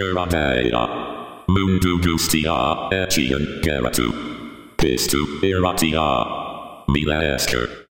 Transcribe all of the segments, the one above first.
Keradeira. Mundu gustia, etian geratu. Pistu iratia. Mila esker.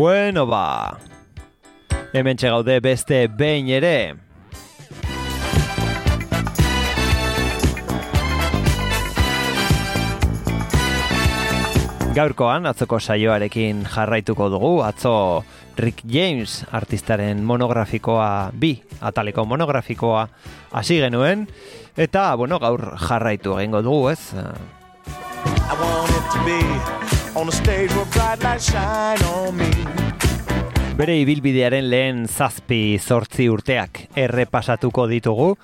Bueno ba, hemen gaude beste behin ere. Gaurkoan, atzoko saioarekin jarraituko dugu, atzo Rick James artistaren monografikoa bi, ataleko monografikoa hasi genuen, eta, bueno, gaur jarraitu egingo dugu, ez? I on a stage where bright lights shine on me. Bere ibilbidearen lehen zazpi zortzi urteak errepasatuko ditugu.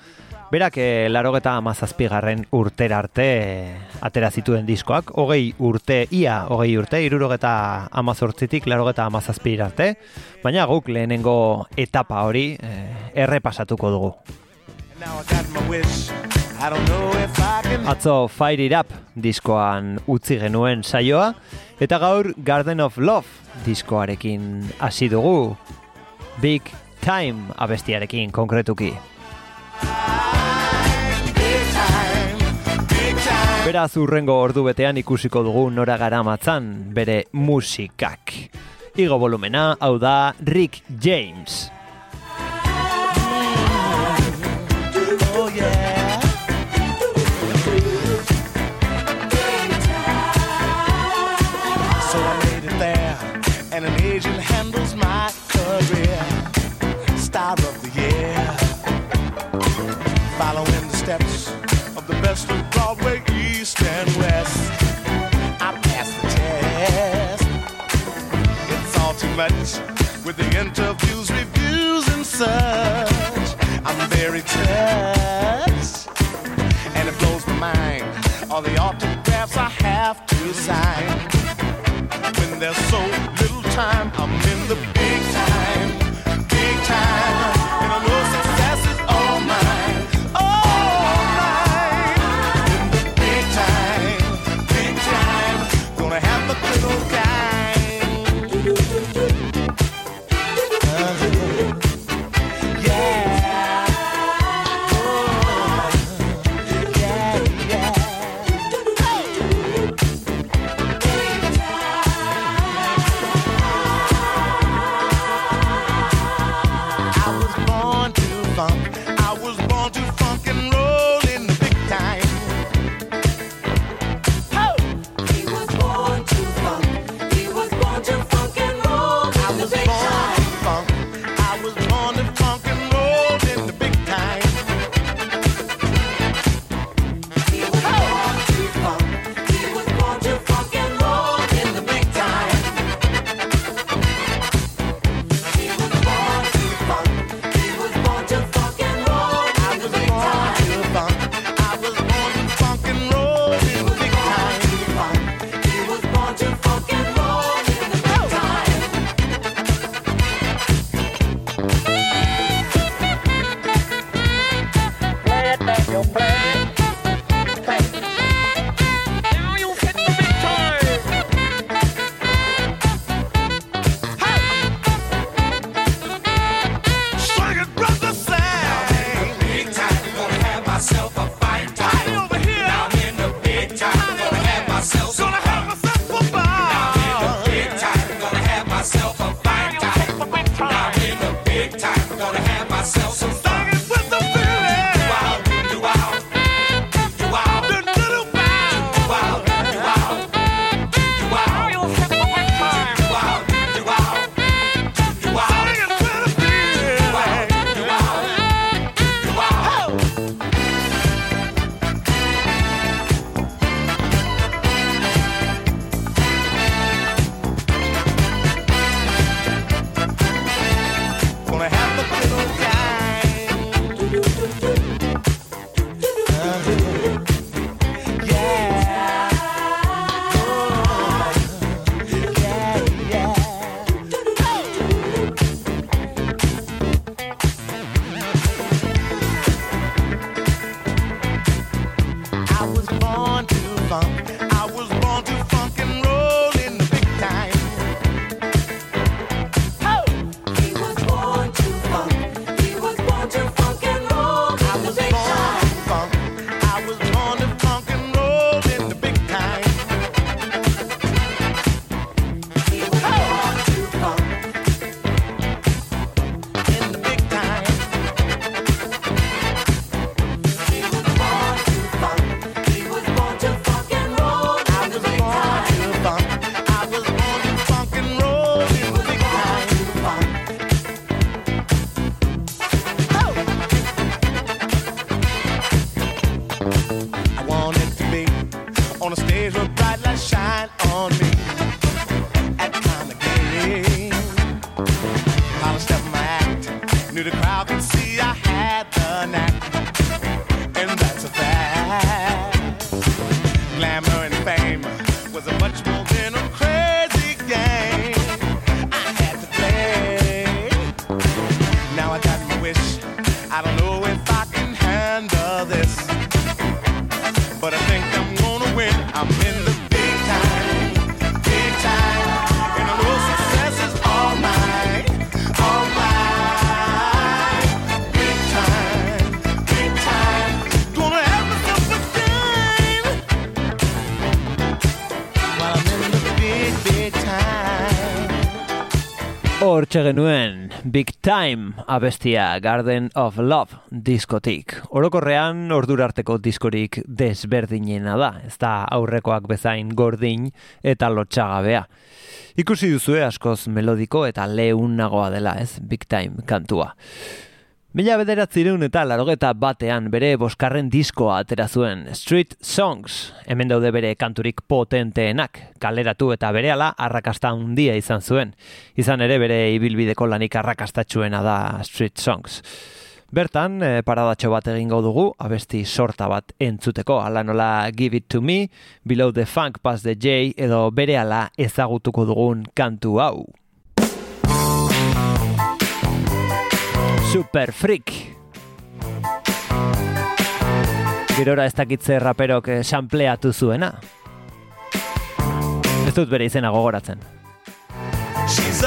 Berak eh, larogeta amazazpi garren urtera arte eh, atera zituen diskoak. Hogei urte, ia hogei urte, irurogeta amazortzitik larogeta amazazpi arte. Baina guk lehenengo etapa hori eh, errepasatuko dugu. Atzo Fire It Up diskoan utzi genuen saioa eta gaur Garden of Love diskoarekin hasi dugu Big Time abestiarekin konkretuki. Beraz urrengo ordu betean ikusiko dugu nora garamatzan bere musikak. Igo volumena hau da Rick James. Star of the year. Following the steps of the best of Broadway, East and West. I passed the test. It's all too much with the interviews, reviews, and such. I'm very touched, and it blows my mind. All the autographs I have to sign when there's so little time. I'm in the big time, time. the crowd can see. Hortxe genuen Big Time abestia Garden of Love diskotik. Orokorrean ordurarteko diskorik desberdinena da, ez da aurrekoak bezain gordin eta lotxagabea. Ikusi duzue askoz melodiko eta leunagoa dela, ez? Big Time kantua. Mila bederatzireun eta larogeta batean bere boskarren diskoa atera zuen Street Songs, hemen daude bere kanturik potenteenak, kaleratu eta berehala arrakasta handia izan zuen. Izan ere bere ibilbideko lanik arrakastatxuena da Street Songs. Bertan, e, paradatxo bat egingo dugu, abesti sorta bat entzuteko, ala nola Give It To Me, Below the Funk Pass the J, edo berehala ezagutuko dugun kantu hau. Super Freak. Girora ez dakitze raperok eh, sampleatu zuena. Ez dut bere izena gogoratzen. She's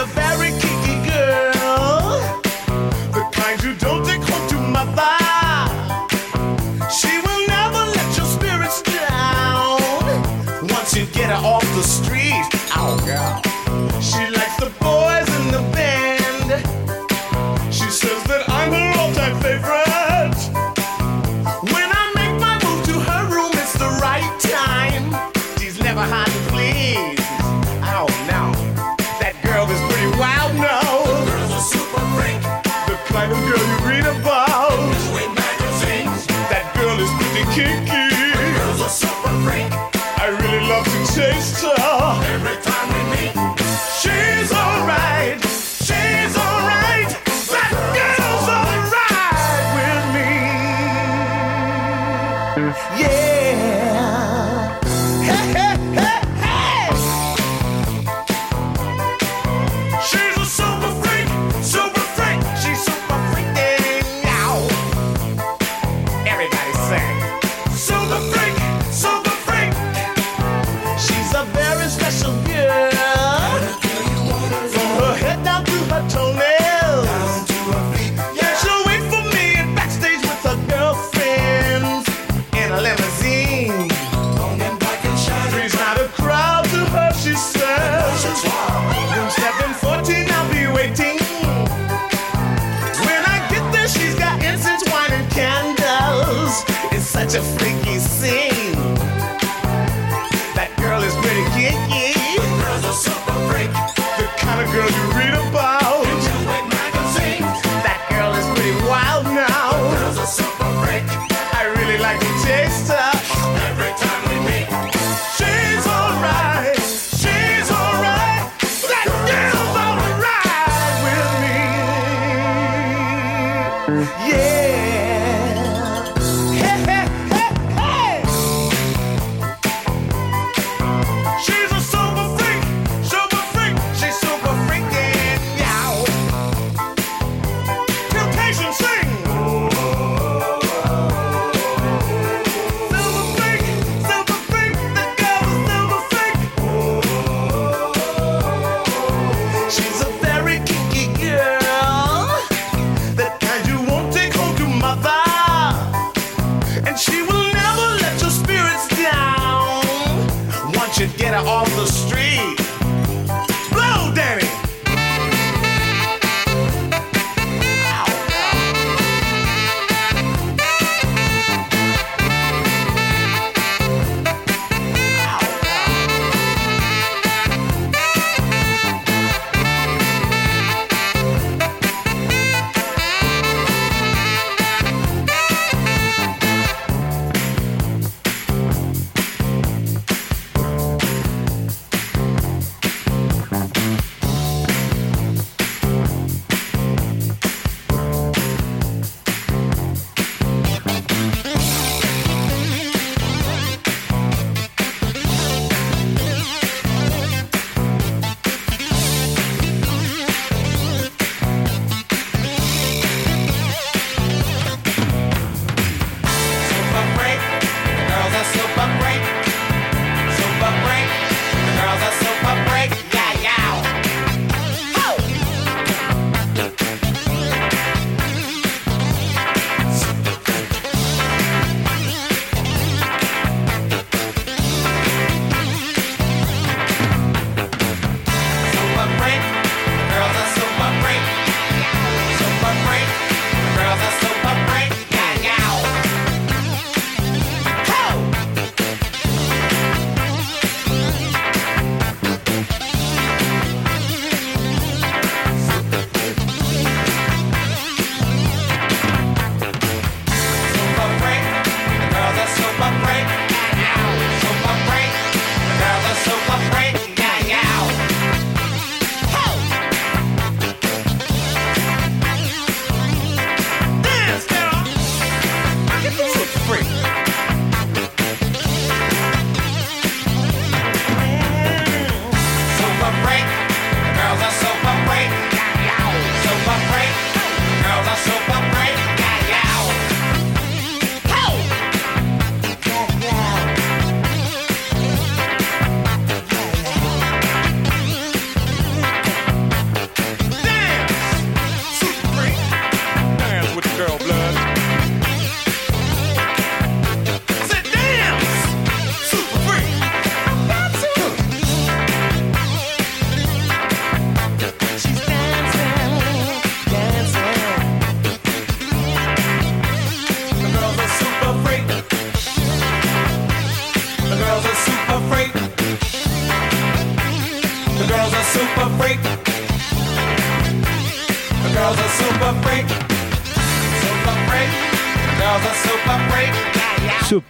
girl, you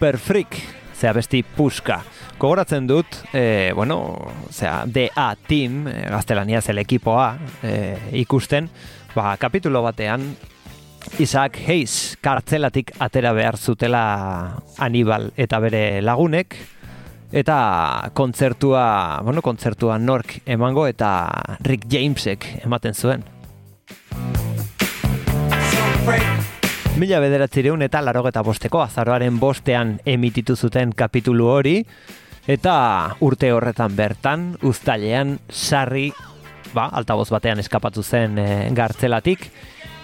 Super Freak, zea besti puska. Gogoratzen dut, e, bueno, zea, DA Team, e, gaztelania zel ekipoa e, ikusten, ba, kapitulo batean, Isaac Hayes kartzelatik atera behar zutela Anibal eta bere lagunek, eta kontzertua, bueno, kontzertua nork emango eta Rick Jamesek ematen zuen. Mila bederatzireun eta larogeta bosteko azaroaren bostean emititu zuten kapitulu hori, eta urte horretan bertan, uztailean sarri, ba, altaboz batean eskapatu zen e, gartzelatik,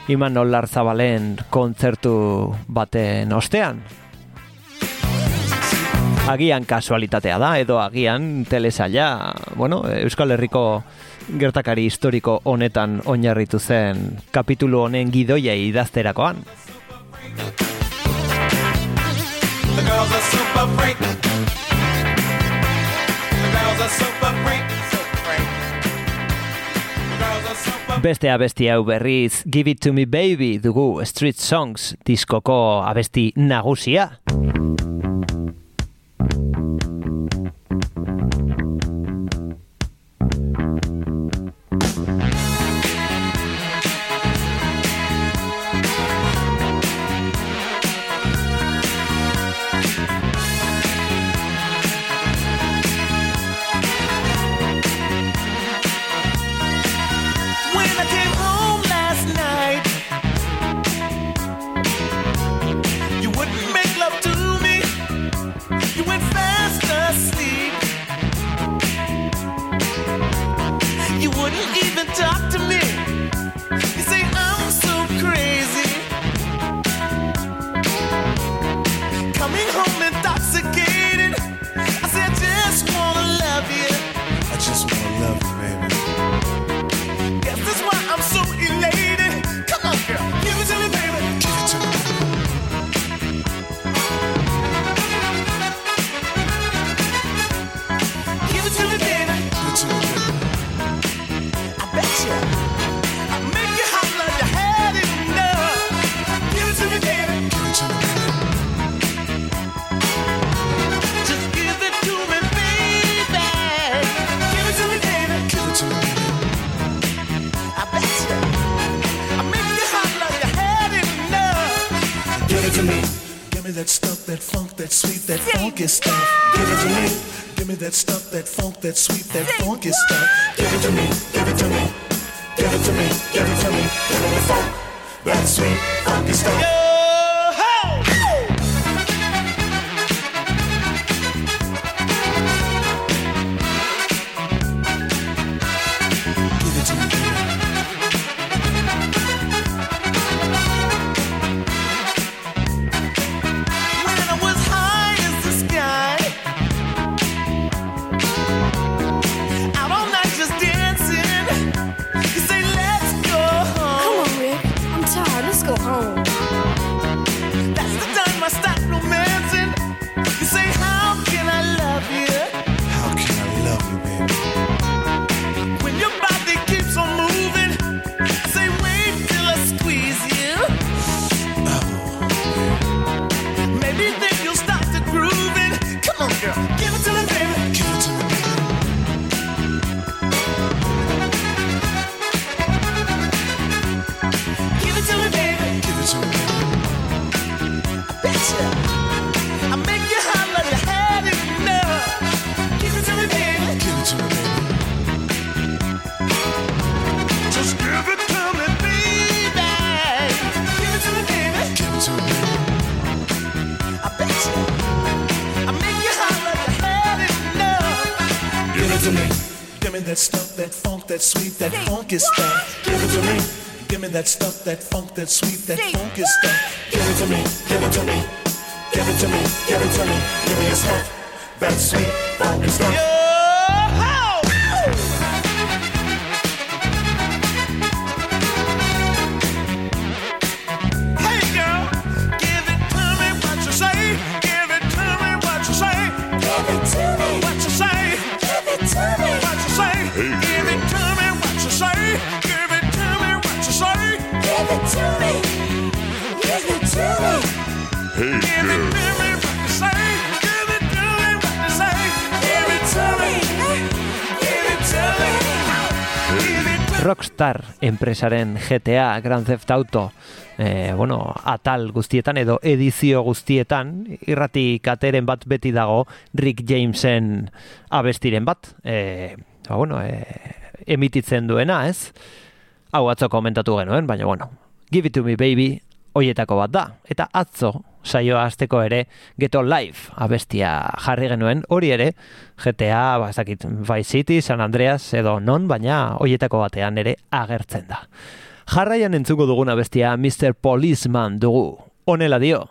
iman nolar zabalen kontzertu baten ostean. Agian kasualitatea da, edo agian telesaila, bueno, Euskal Herriko gertakari historiko honetan oinarritu zen kapitulu honen gidoia idazterakoan. Beste abesti hau berriz Give It To Me Baby dugu Street Songs diskoko abesti nagusia. Funky stuff. Give it to me. Give me that stuff, that funk, that sweet, that funky stuff. Give it to me. Give it to me. Give it to me. Give it to me. Give me the funk, that sweet, that funk is that. Give it to me. Give me that stuff, that funk, that sweet, that funky stuff. Give it to me, give it to me, give it to me, give it to me. Give me a stuff, that sweet, funky stuff. Yeah. Rockstar enpresaren GTA Grand Theft Auto e, bueno, atal guztietan edo edizio guztietan irrati kateren bat beti dago Rick Jamesen abestiren bat. E, ba, bueno, e, emititzen duena ez? Hau atzo komentatu genuen baina bueno Give it to me baby hoietako bat da. Eta atzo saioa azteko ere Geto Live abestia jarri genuen. Hori ere GTA ba, ezakit, Vice City, San Andreas edo non baina hoietako batean ere agertzen da. Jarraian entzuko duguna bestia Mr. Policeman dugu. Onela dio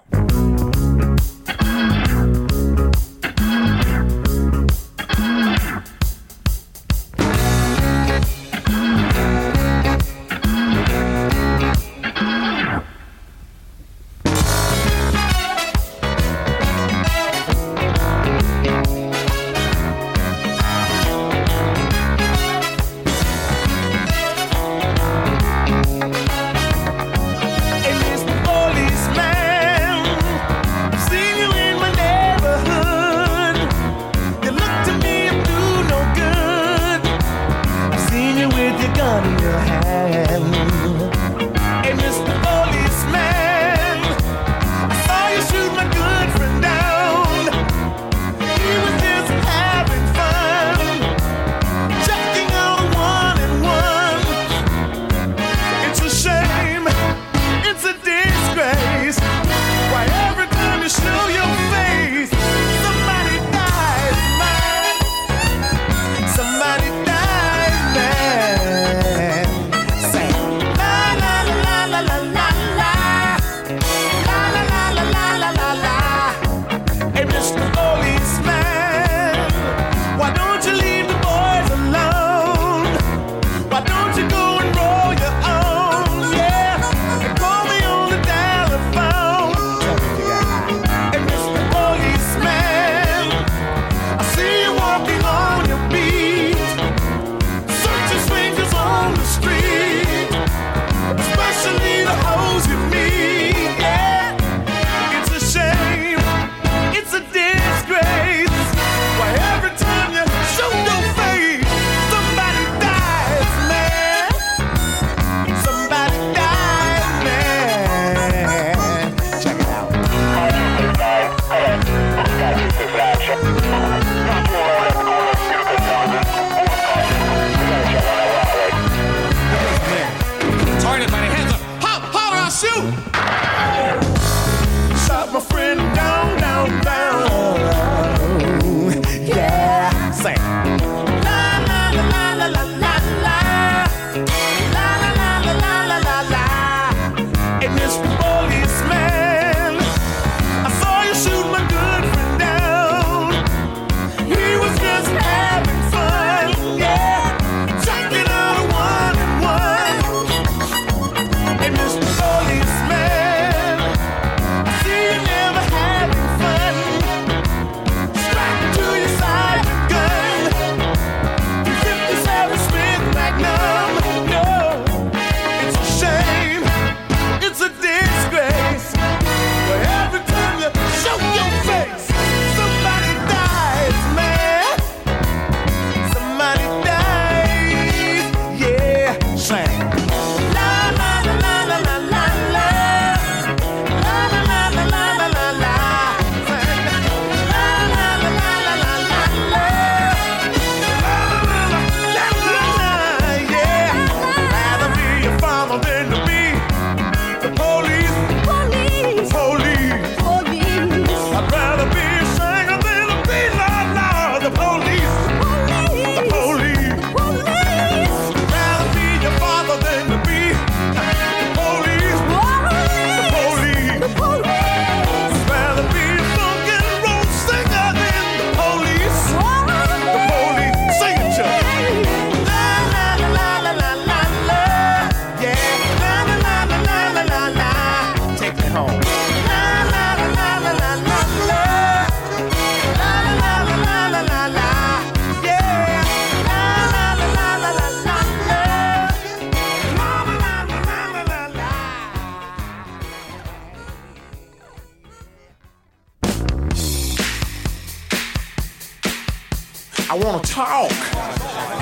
I wanna talk.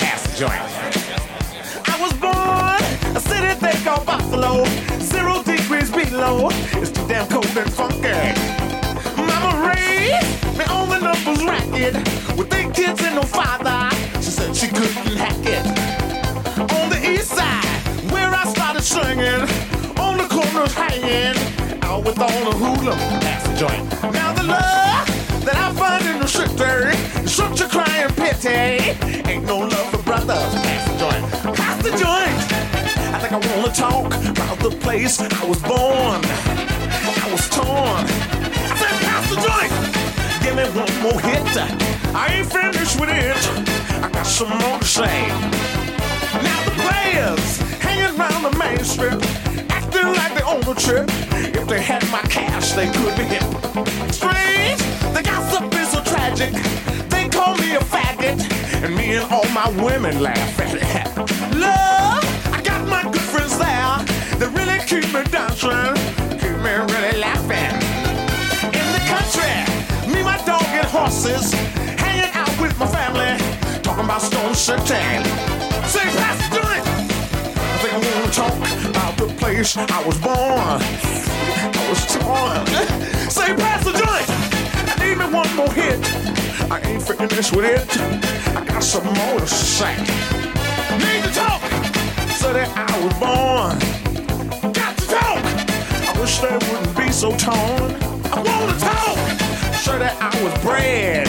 Pass the joint. I was born a city they call Buffalo. Zero degrees below. It's too damn cold and funky. Mama raised me on the numbers racket with eight kids and no father. She said she couldn't hack it. On the east side, where I started swinging, on the corners hanging, out with all the hoodlum. Pass the joint. Now the love that I find in the city, such a crying pity. Ain't no love for brothers. Pass the joint. Pass the joint. I think I wanna talk about the place I was born. I was torn. I said, pass the joint. Give me one more hit. I ain't finished with it. I got some more to say. Now the players hanging around the main strip, acting like they own the trip. If they had my cash, they could be hip. Strange, They call me a faggot, and me and all my women laugh at it. Love, I got my good friends there. They really keep me dancing, keep me really laughing. In the country, me, my dog, and horses, hanging out with my family, talking about Stone City. Say, joint. I think I wanna talk about the place I was born. I was torn. Say, pass the joint. Need me one more hit. I ain't finished with it. I got some more to say. Need to talk. So that I was born. Got to talk. I wish they wouldn't be so torn. I wanna talk. Sure that I was bred.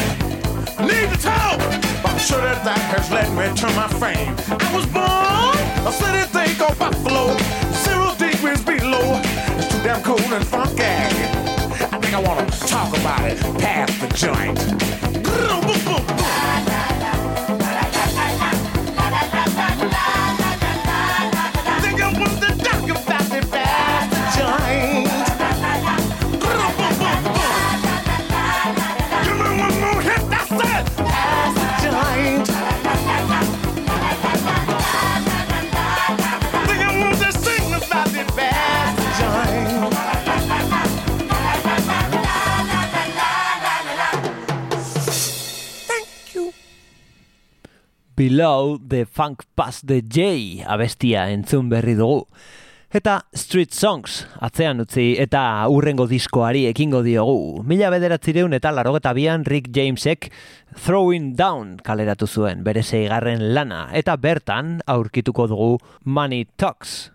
Need to talk. But I'm sure that that has led me to my fame. I was born a city they call Buffalo. Zero degrees below. It's too damn cold and funky. I wanna talk about it. Pass the joint. Below the Funk Pass the J abestia entzun berri dugu. Eta Street Songs atzean utzi eta urrengo diskoari ekingo diogu. Mila bederatzireun eta larogeta bian Rick Jamesek Throwing Down kaleratu zuen bere zeigarren lana eta bertan aurkituko dugu Money Talks.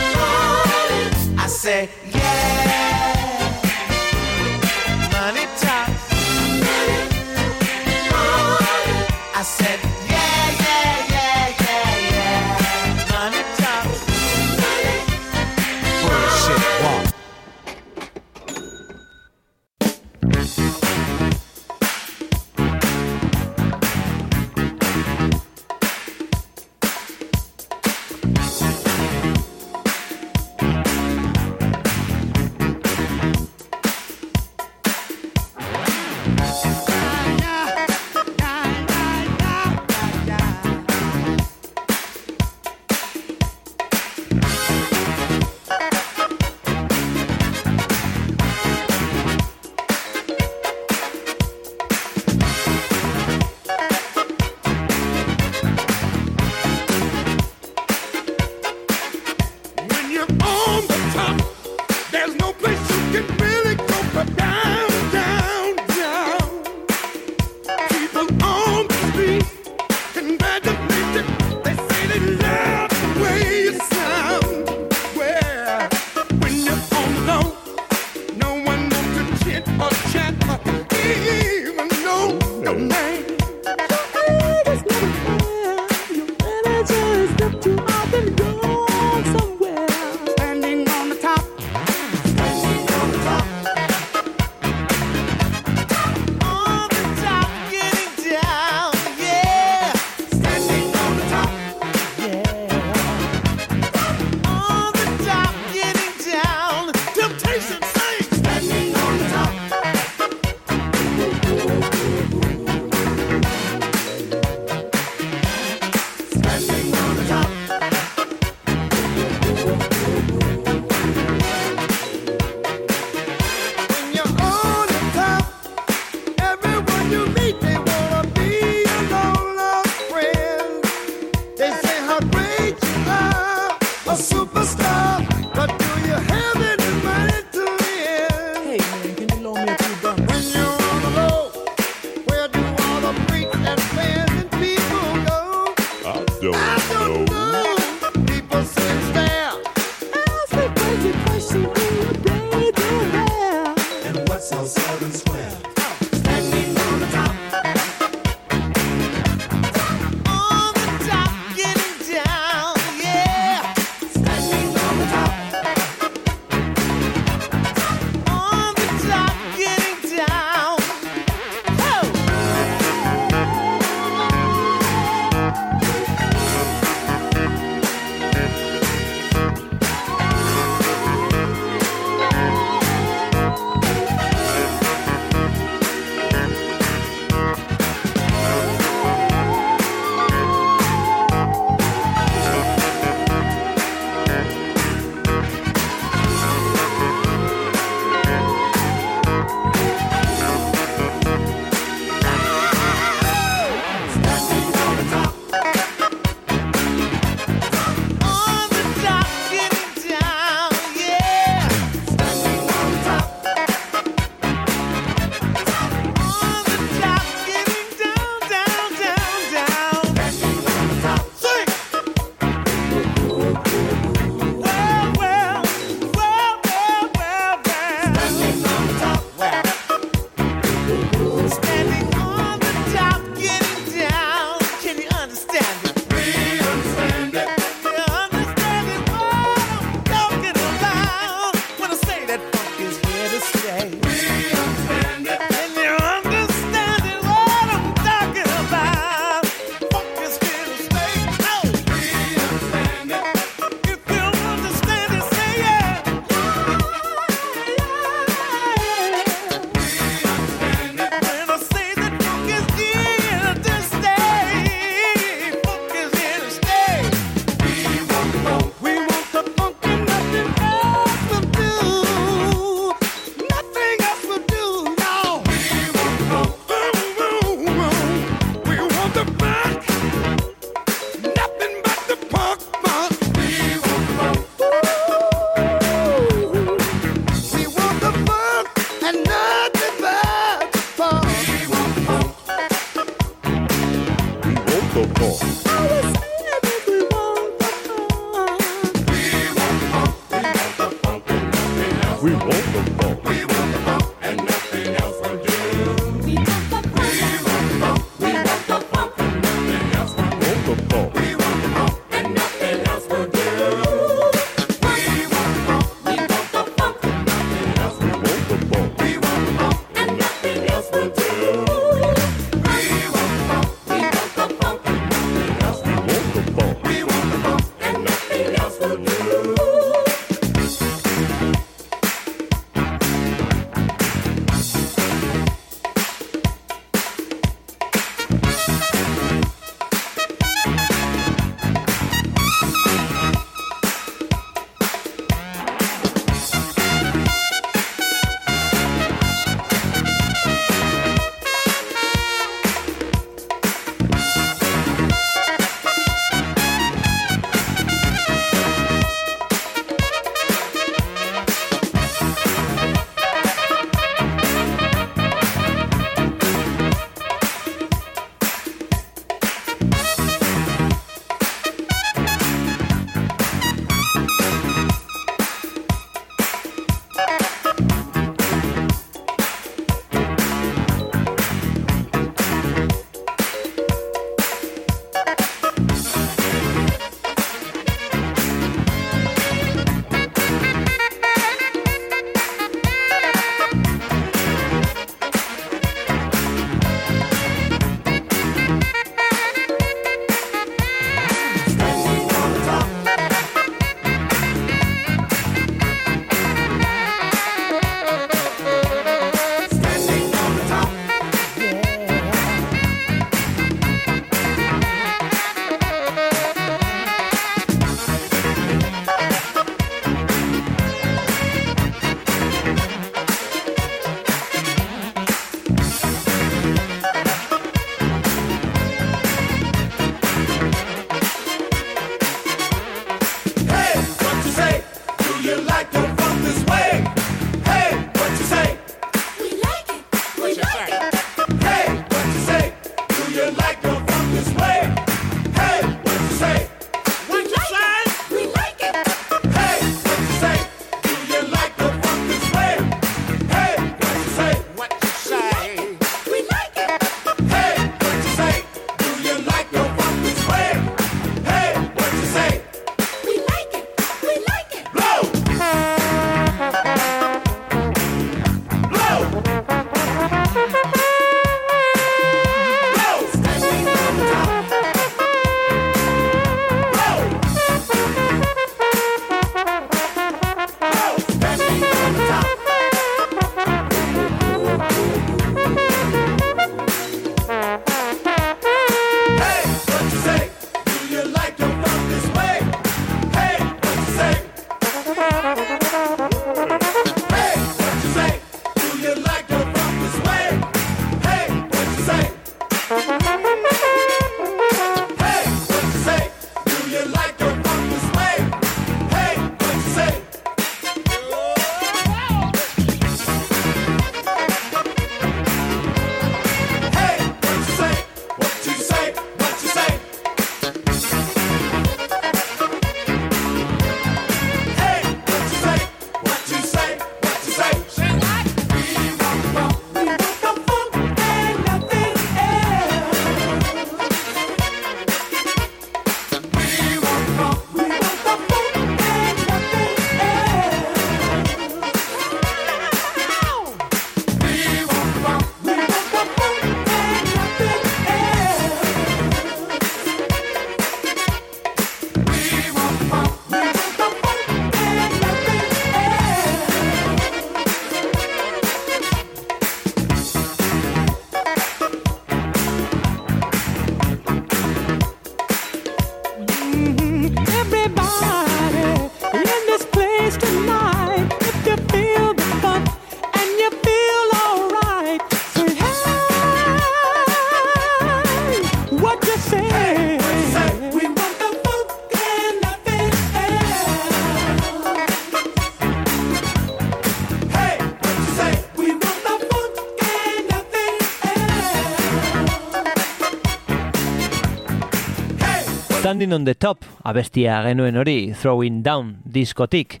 Standing on the top, abestia genuen hori, Throwing Down diskotik.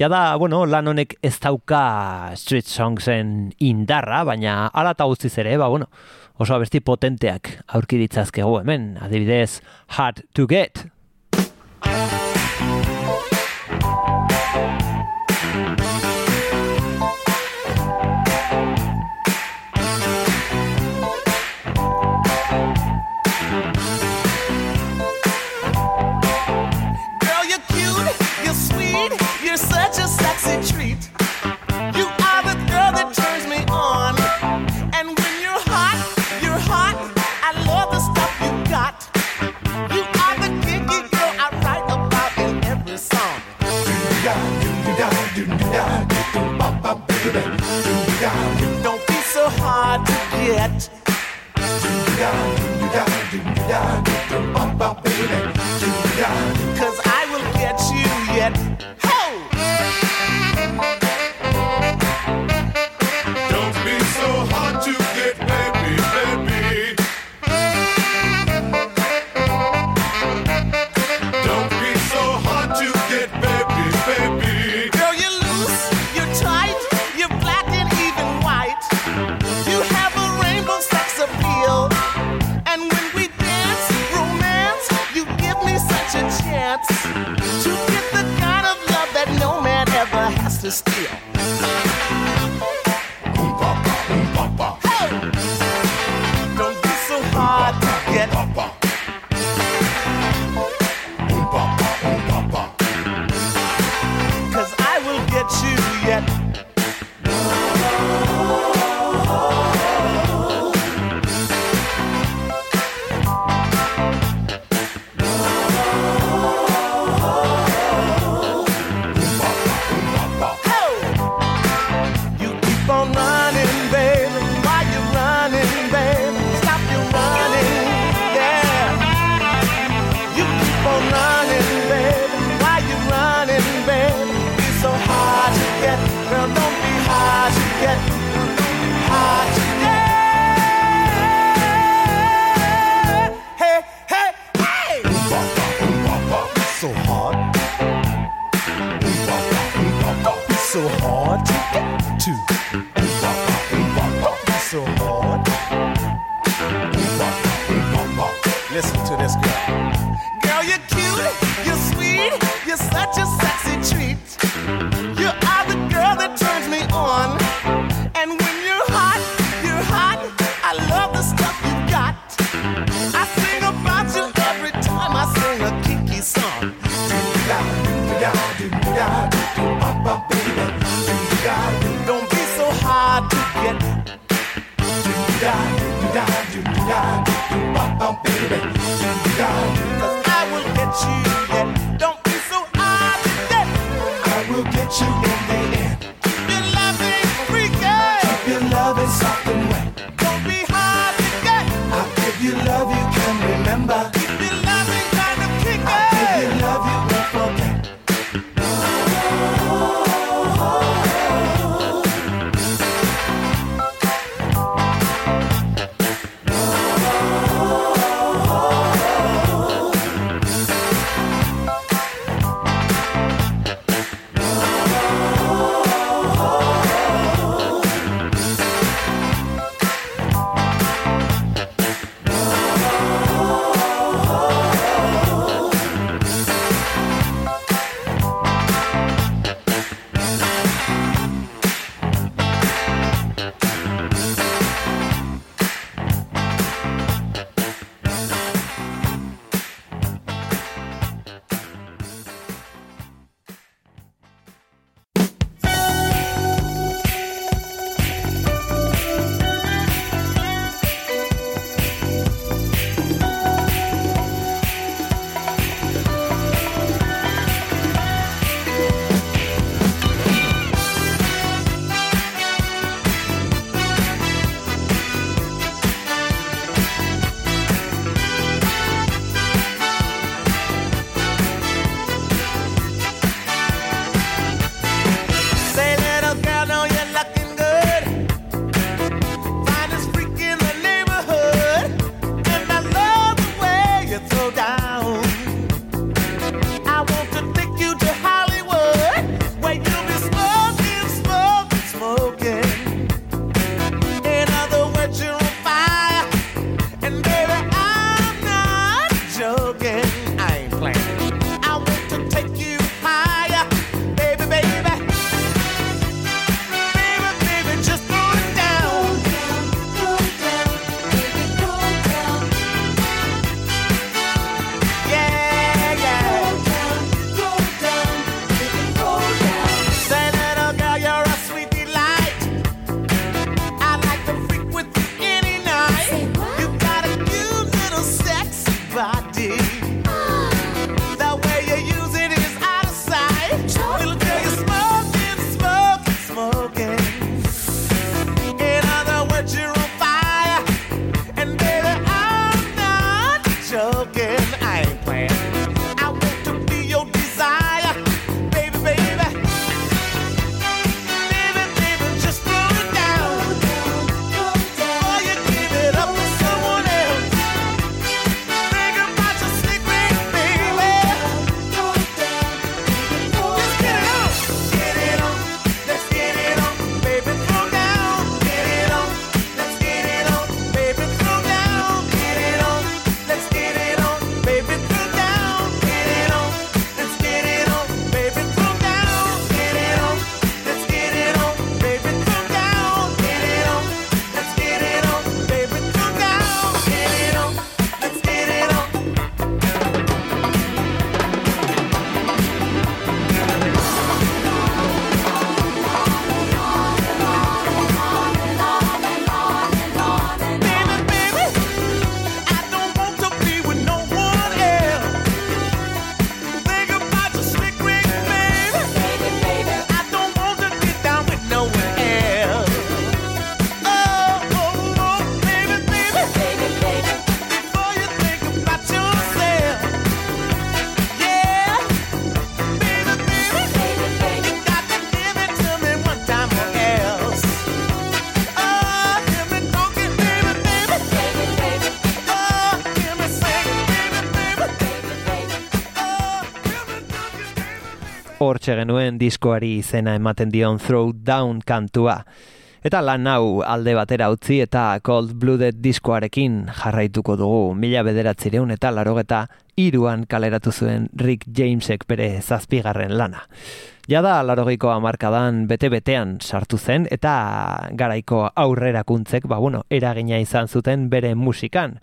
Ja da, bueno, lan honek ez dauka street songsen indarra, baina ala eta guztiz ere, ba, bueno, oso abesti potenteak aurki ditzazkegu hemen, adibidez, Hard to Get. do da do da do da do da bump up baby chance to get the kind of love that no man ever has to steal. Get you in the end. Your loving hortxe genuen diskoari izena ematen dion Throw Down kantua. Eta lan hau alde batera utzi eta Cold Blooded diskoarekin jarraituko dugu mila bederatzireun eta larogeta iruan kaleratu zuen Rick Jamesek bere zazpigarren lana. Jada larogeiko amarkadan bete-betean sartu zen eta garaiko aurrerakuntzek, ba bueno, eragina izan zuten bere musikan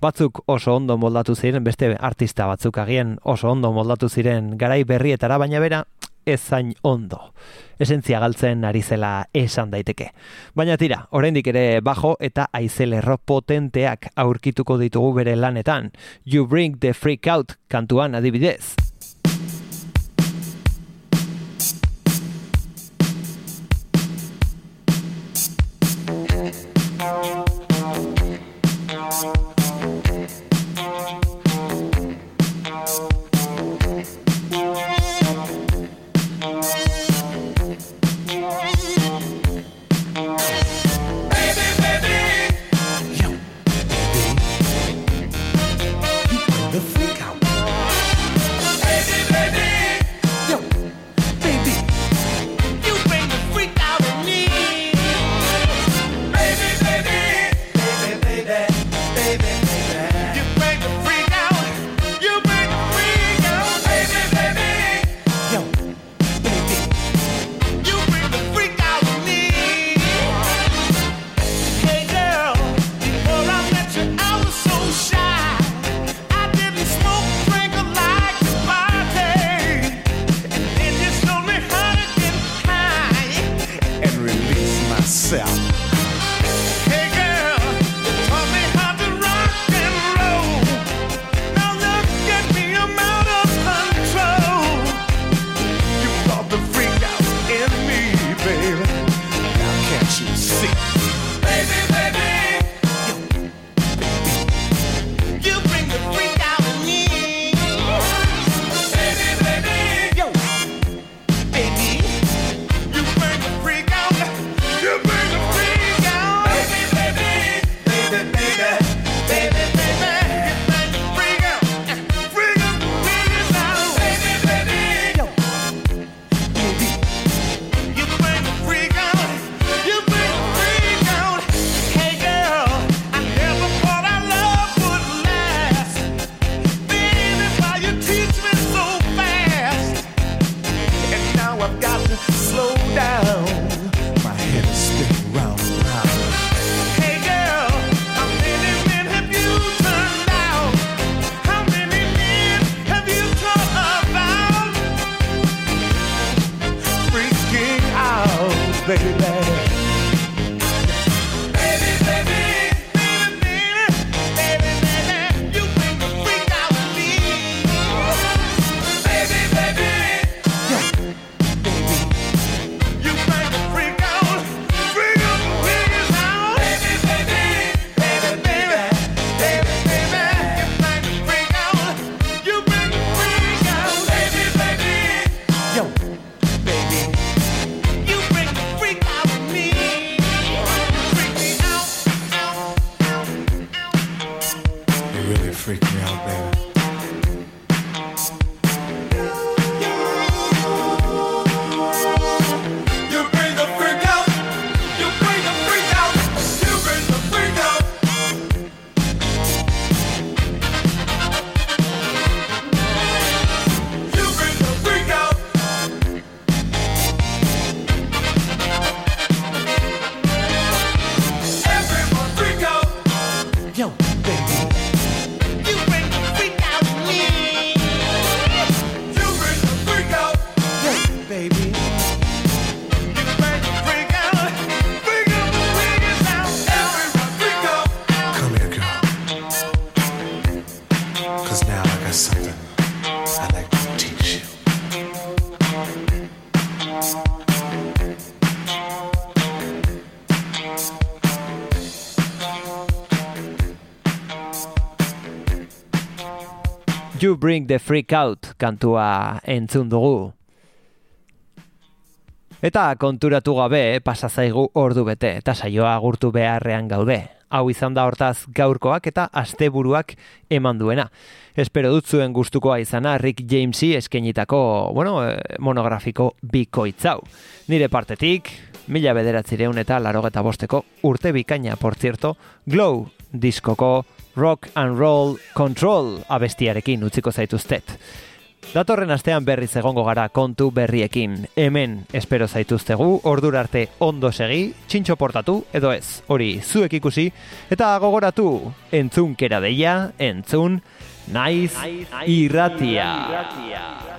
batzuk oso ondo moldatu ziren, beste artista batzuk agian oso ondo moldatu ziren garai berrietara, baina bera ez zain ondo. Esentzia galtzen ari zela esan daiteke. Baina tira, oraindik ere bajo eta aizelerro potenteak aurkituko ditugu bere lanetan. You bring the freak out kantuan adibidez. You Bring the Freak Out kantua entzun dugu. Eta konturatu gabe pasazaigu ordu bete eta saioa agurtu beharrean gaude. Hau izan da hortaz gaurkoak eta asteburuak eman duena. Espero dut zuen gustukoa izana Rick Jamesi eskenitako bueno, eh, monografiko bikoitzau. Nire partetik, mila bederatzireun eta larogeta bosteko urte bikaina, por cierto, Glow diskoko Rock and Roll Control abestiarekin utziko zaituztet. Datorren astean berriz egongo gara kontu berriekin. Hemen espero zaituztegu, ordur arte ondo segi, txintxo portatu, edo ez, hori zuek ikusi, eta gogoratu, entzun kera deia, entzun, naiz, irratia. irratia.